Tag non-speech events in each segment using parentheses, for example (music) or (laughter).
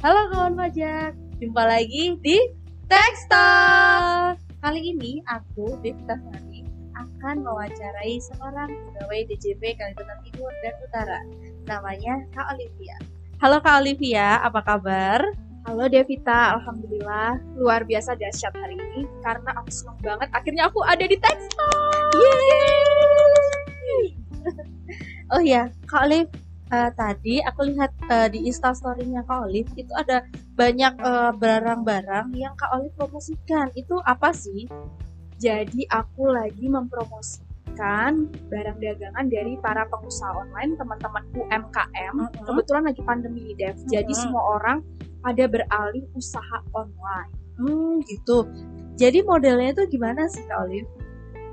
Halo kawan pajak, jumpa lagi di Tekstal. Kali ini aku, Devita Sari, akan mewawancarai seorang pegawai DJP Kalimantan Timur dan Utara. Namanya Kak Olivia. Halo Kak Olivia, apa kabar? Halo Devita, Alhamdulillah luar biasa dahsyat hari ini karena aku seneng banget akhirnya aku ada di Tekstal. Yeay! (laughs) oh ya, Kak Olive, uh, tadi aku lihat uh, di instastorynya Kak Olive itu ada banyak uh, barang-barang yang Kak Olive promosikan. Itu apa sih? Jadi aku lagi mempromosikan barang dagangan dari para pengusaha online, teman-teman UMKM. Mhm. Kebetulan lagi pandemi Dev, jadi Mhm. semua orang pada beralih usaha online. Hmm, gitu. Jadi modelnya itu gimana sih Kak Olive?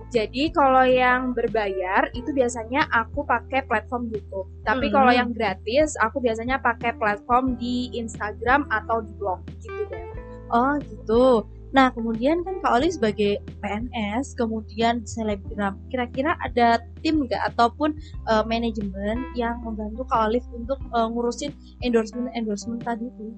Jadi kalau yang berbayar itu biasanya aku pakai platform YouTube. Tapi Hmm. kalau yang gratis aku biasanya pakai platform di Instagram atau di blog gitu deh. Oh, gitu. Nah, kemudian kan Kak Olive sebagai PNS, kemudian selebgram. Kira-kira ada tim nggak ataupun uh, manajemen yang membantu Kak Olive untuk uh, ngurusin endorsement-endorsement tadi tuh?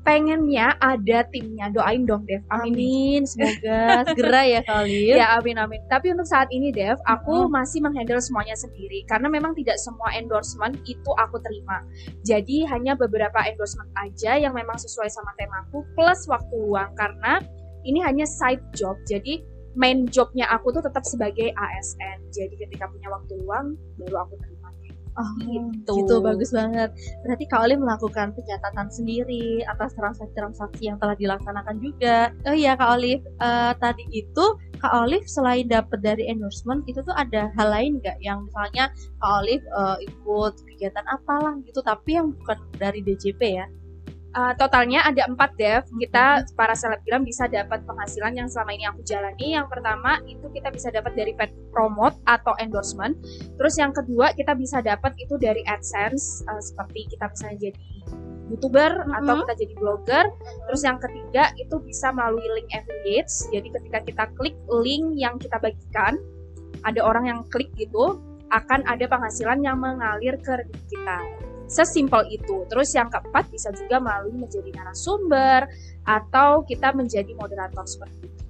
Pengennya ada timnya, doain dong Dev. Amin. Amin, semoga (laughs) segera ya Kak Olive. Ya amin amin. Tapi untuk saat ini Dev, aku masih menghandle semuanya sendiri karena memang tidak semua endorsement itu aku terima. Jadi hanya beberapa endorsement aja yang memang sesuai sama temaku plus waktu luang karena ini hanya side job. Jadi main jobnya aku tuh tetap sebagai ASN. Jadi ketika punya waktu luang baru aku terima. Oh, Gitu. gitu. bagus banget. Berarti Kak Olive melakukan pencatatan sendiri atas transaksi-transaksi yang telah dilaksanakan juga. Oh iya Kak Olive, eh, tadi itu Kak Olive selain dapat dari endorsement itu tuh ada hal lain nggak yang misalnya Kak Olive eh, ikut kegiatan apalah gitu tapi yang bukan dari DJP ya? Uh, totalnya ada empat dev. Kita para selebgram bisa dapat penghasilan yang selama ini aku jalani. Yang pertama itu kita bisa dapat dari paid promote atau endorsement. Terus yang kedua kita bisa dapat itu dari AdSense uh, seperti kita misalnya jadi youtuber atau Mhm. kita jadi blogger. Terus yang ketiga itu bisa melalui link affiliates. Jadi ketika kita klik link yang kita bagikan, ada orang yang klik gitu akan ada penghasilan yang mengalir ke rekening kita. Sesimpel itu. Terus yang keempat bisa juga melalui menjadi narasumber atau kita menjadi moderator seperti itu.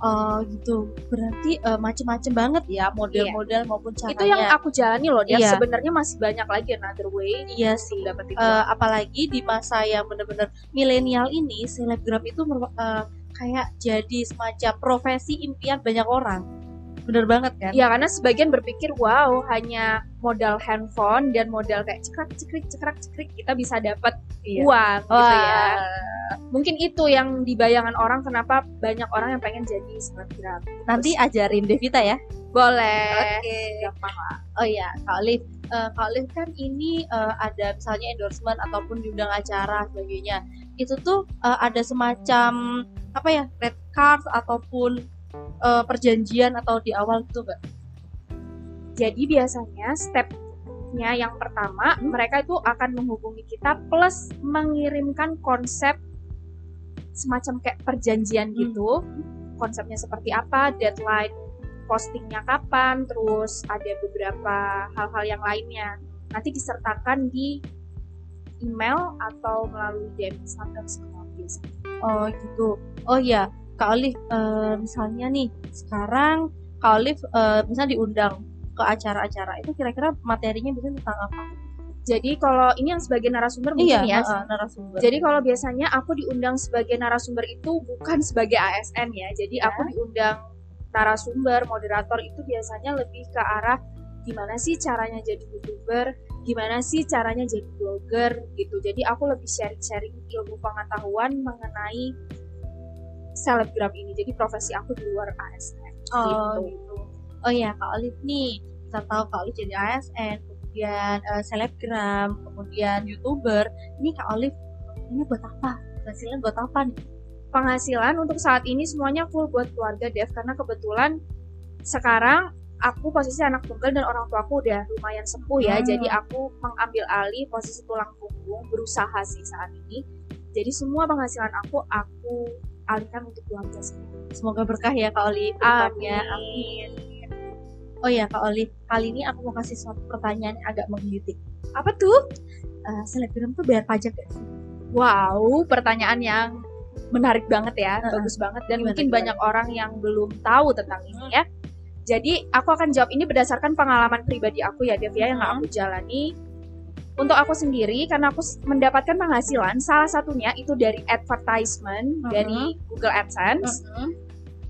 Oh gitu. Berarti eh, macem-macem banget ya model-model maupun caranya. Itu yang aku jalani loh. Dia Iya. sebenarnya masih banyak lagi another way. Iya sih. Eh, apalagi di masa yang benar-benar milenial ini selebgram itu eh, kayak jadi semacam profesi impian banyak orang bener banget kan Ya karena sebagian berpikir wow hanya modal handphone dan modal kayak cekrak cekrik cekrak cekrik kita bisa dapat Iya. uang gitu Wah. ya. Mungkin itu yang di bayangan orang kenapa banyak orang yang pengen jadi selebgram. nanti ajarin Devita ya Boleh. Oke. Gampang lah. oh iya Kak Olive Eh, Kak Olive kan ini eh, ada misalnya endorsement ataupun diundang acara sebagainya itu tuh eh, ada semacam apa ya red card ataupun eh, perjanjian atau di awal gitu nggak Jadi biasanya stepnya yang pertama mereka itu akan menghubungi kita plus mengirimkan konsep semacam kayak perjanjian Hmm. gitu. Konsepnya seperti apa, deadline postingnya kapan, terus ada beberapa hal-hal yang lainnya. Nanti disertakan di email atau melalui DM Instagram semua biasanya. Oh gitu. Oh iya, Kak Olive, eh, misalnya nih sekarang Kak Olive eh, misalnya diundang ke acara-acara itu kira-kira materinya bisa tentang apa? Jadi kalau ini yang sebagai narasumber Iya, mungkin ya, heeh, narasumber. Jadi kalau biasanya aku diundang sebagai narasumber itu bukan sebagai ASN ya. Jadi Ya. aku diundang narasumber, moderator itu biasanya lebih ke arah gimana sih caranya jadi youtuber, gimana sih caranya jadi blogger gitu. Jadi aku lebih sharing-sharing ilmu pengetahuan mengenai selebgram ini. Jadi profesi aku di luar ASN. oh gitu. gitu. Oh iya, Kak Olive nih kita tahu Kak Olive jadi ASN, kemudian eh, selebgram, kemudian youtuber. Ini Kak Olive ini buat apa? Hasilnya buat apa nih? penghasilan untuk saat ini semuanya full buat keluarga Dev karena kebetulan sekarang aku posisi anak tunggal dan orang tua aku udah lumayan sepuh ya Hmm. jadi aku mengambil alih posisi tulang punggung berusaha sih saat ini jadi semua penghasilan aku aku alihkan untuk keluarga Semoga berkah ya Kak Olive. ke depannya. amin Oh iya Kak Olive, kali ini aku mau kasih suatu pertanyaan yang agak menggelitik. apa tuh Eh, selebgram tuh bayar pajak gak sih? Wow, pertanyaan yang menarik banget ya, Uh-uh. bagus banget dan Gimana, mungkin gimana? banyak orang yang belum tahu tentang ini ya. Jadi aku akan jawab ini berdasarkan pengalaman pribadi aku ya, Dev ya, yang Hmm. aku jalani. Untuk aku sendiri, karena aku mendapatkan penghasilan, salah satunya itu dari advertisement Hmm. dari Google AdSense.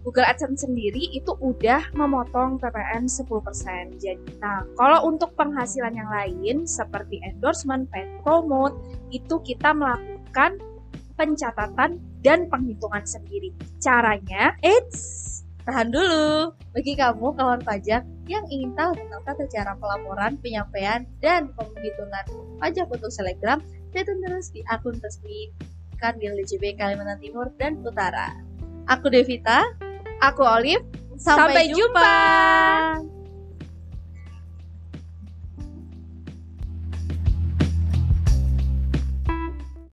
Google AdSense sendiri itu udah memotong PPN 10%. Jadi, nah, kalau untuk penghasilan yang lain seperti endorsement, paid promote, itu kita melakukan pencatatan dan penghitungan sendiri. Caranya, Eits, tahan dulu. Bagi kamu kawan pajak yang ingin tahu tentang tata cara pelaporan, penyampaian, dan penghitungan pajak untuk selebgram, stay tune terus di akun resmi Kanwil DJB Kalimantan Timur dan Utara. Aku Devita, aku Olive, sampai, Sampai jumpa.